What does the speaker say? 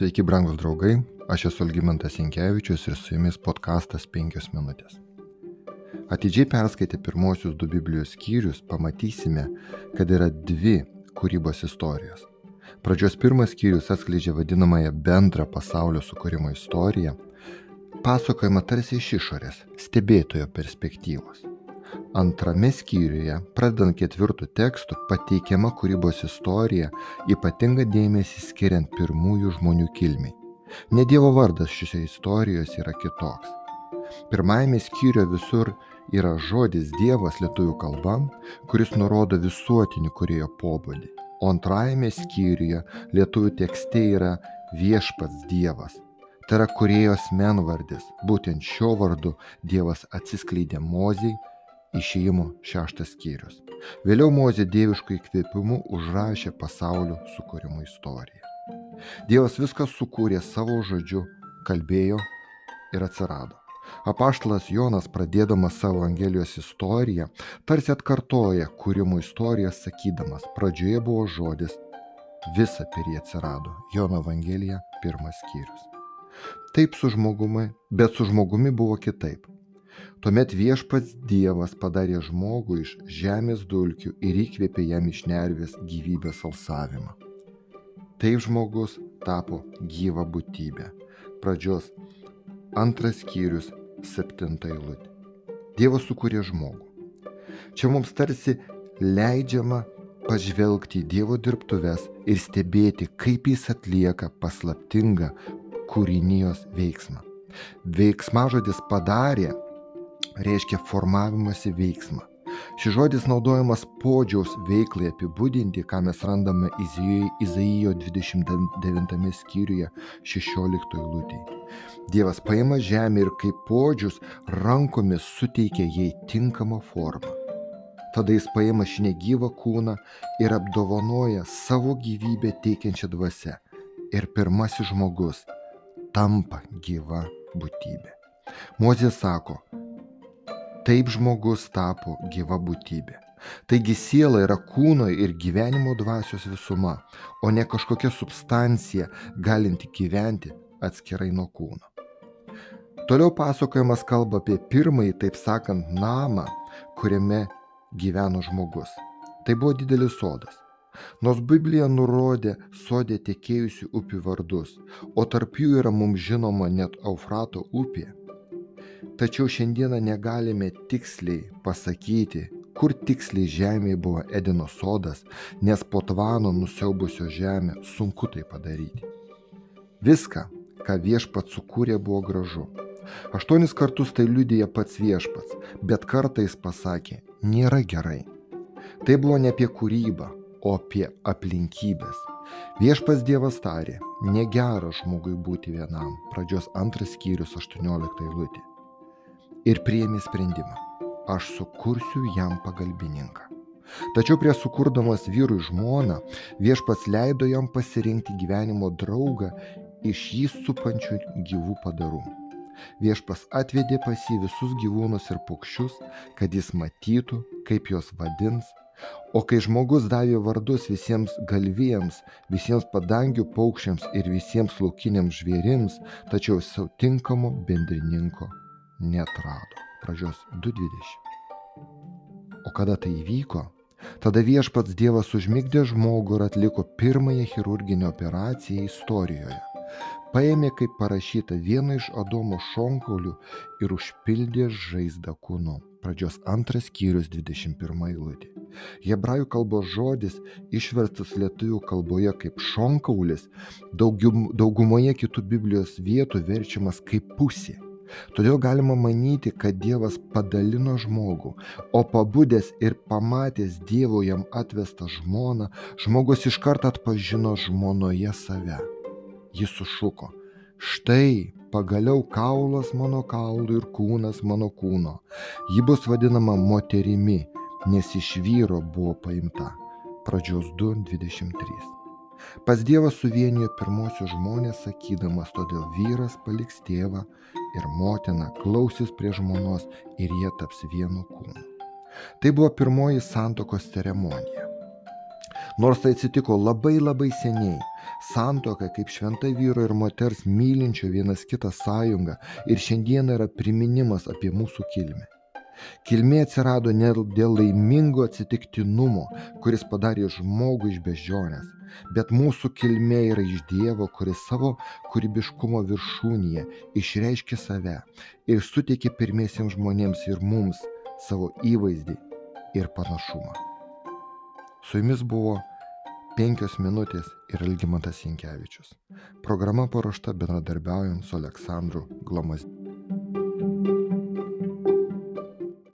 Sveiki, brangūs draugai, aš esu Algymantas Inkevičius ir su jumis podkastas 5 minutės. Atidžiai perskaitę pirmosius du Biblijos skyrius, pamatysime, kad yra dvi kūrybos istorijos. Pradžios pirmas skyrius atskleidžia vadinamąją bendrą pasaulio sukūrimo istoriją, pasakojama tarsi iš išorės, stebėtojo perspektyvos. Antrame skyriuje, pradedant ketvirtų tekstų, pateikiama kūrybos istorija, ypatinga dėmesį skiriant pirmųjų žmonių kilmiai. Ne Dievo vardas šiose istorijos yra kitoks. Pirmajame skyriuje visur yra žodis Dievas lietuvių kalba, kuris nurodo visuotinį kurėjo pobūdį, o antrajame skyriuje lietuvių tekste yra viešpats Dievas. Tai yra kuriejos menvardis. Būtent šio vardu Dievas atsiskleidė Mozijai Išėjimo šeštas skyrius. Vėliau Mozė dieviškų įkvėpimų užrašė pasaulio sukūrimo istoriją. Dievas viską sukūrė savo žodžiu, kalbėjo ir atsirado. Apaštalas Jonas, pradėdamas savo Evangelijos istoriją, tarsi atkartoja kūrimo istoriją, sakydamas, pradžioje buvo žodis, visa per jį atsirado. Jono Evangelija, pirmas skyrius. Taip su žmogumi, bet su žmogumi buvo kitaip. Tuomet viešpats Dievas padarė žmogų iš žemės dulkių ir įkvėpė jam iš nervės gyvybės alsavimą. Taip žmogus tapo gyva būtybė. Pradžios antras skyrius, septinta eilutė. Dievas sukūrė žmogų. Čia mums tarsi leidžiama pažvelgti į Dievo dirbtuves ir stebėti, kaip jis atlieka paslaptingą kūrinijos veiksmą. Veiksmažodis padarė reiškia formavimąsi veiksmą. Šis žodis naudojamas podžiaus veiklai apibūdinti, ką mes randame Izaijo 29 skyriuje 16 eilutėje. Dievas paima žemę ir kaip podžius rankomis suteikia jai tinkamą formą. Tada jis paima šį negyvą kūną ir apdovanoja savo gyvybę teikiančią dvasę. Ir pirmasis žmogus tampa gyva būtybė. Mozė sako, Taip žmogus tapo gyva būtybė. Taigi siela yra kūno ir gyvenimo dvasios visuma, o ne kažkokia substancija galinti gyventi atskirai nuo kūno. Toliau pasakojimas kalba apie pirmąjį, taip sakant, namą, kuriame gyveno žmogus. Tai buvo didelis sodas. Nors Biblija nurodė sodė tekėjusių upių vardus, o tarp jų yra mums žinoma net Eufrato upė, Tačiau šiandieną negalime tiksliai pasakyti, kur tiksliai žemėje buvo Edeno sodas, nes po tvano nusiaubusio žemę sunku tai padaryti. Viską, ką viešpats sukūrė, buvo gražu. Aštuonis kartus tai liudija pats viešpats, bet kartais pasakė, nėra gerai. Tai buvo ne apie kūrybą, o apie aplinkybės. Viešpas Dievas tarė, negera žmogui būti vienam. Pradžios antras skyrius 18 eilutė ir priėmė sprendimą - aš sukursiu jam pagalbininką. Tačiau prie sukurdamas vyrui žmoną viešpats leido jam pasirinkti gyvenimo draugą iš jį supančių gyvų padarų. Viešpas atvedė pas jį visus gyvūnus ir paukščius, kad jis matytų, kaip juos vadins, o kai žmogus davė vardus visiems galvijams, visiems padangių paukščiams ir visiems laukiniams žvėrims, tačiau sautinkamo bendrininko netrado. Pradžios 2.20. O kada tai įvyko, tada viešpats Dievas užmigdė žmogų ir atliko pirmąją chirurginę operaciją istorijoje. Paėmė, kaip parašyta, vieną iš Adomo šonkaulių ir užpildė žaizdą kūnu. Pradžios antras skyrius 21 eilutė. Hebrajų kalbos žodis išverstas lietuvių kalboje kaip šonkaulis, daugumoje kitų Biblijos vietų verčiamas kaip pusė. Todėl galima manyti, kad Dievas padalino žmogų, o pabudęs ir pamatęs Dievo jam atvestą žmoną, žmogus iškart atpažino žmonoje save. Jis sušuko, štai pagaliau kaulas mano kaulų ir kūnas mano kūno. Ji bus vadinama moterimi, nes iš vyro buvo paimta. Pradžios 2.23. Pas Dievą suvienijo pirmosius žmonės, sakydamas, todėl vyras paliks tėvą ir motiną, klausys prie žmonos ir jie taps vienu kūnu. Tai buvo pirmoji santokos ceremonija. Nors tai atsitiko labai labai seniai, Santoka kaip šventa vyro ir moters mylinčio vienas kitą sąjunga ir šiandien yra priminimas apie mūsų kilmę. Kilmė atsirado ne dėl laimingo atsitiktinumo, kuris padarė žmogų iš bežionės, bet mūsų kilmė yra iš Dievo, kuris savo kūrybiškumo viršūnyje išreiškė save ir suteikė pirmiesiems žmonėms ir mums savo įvaizdį ir panašumą. Su jumis buvo penkios minutės ir Algymantas Jankievičius. Programa paruošta bendradarbiaujant su Aleksandru Glamas.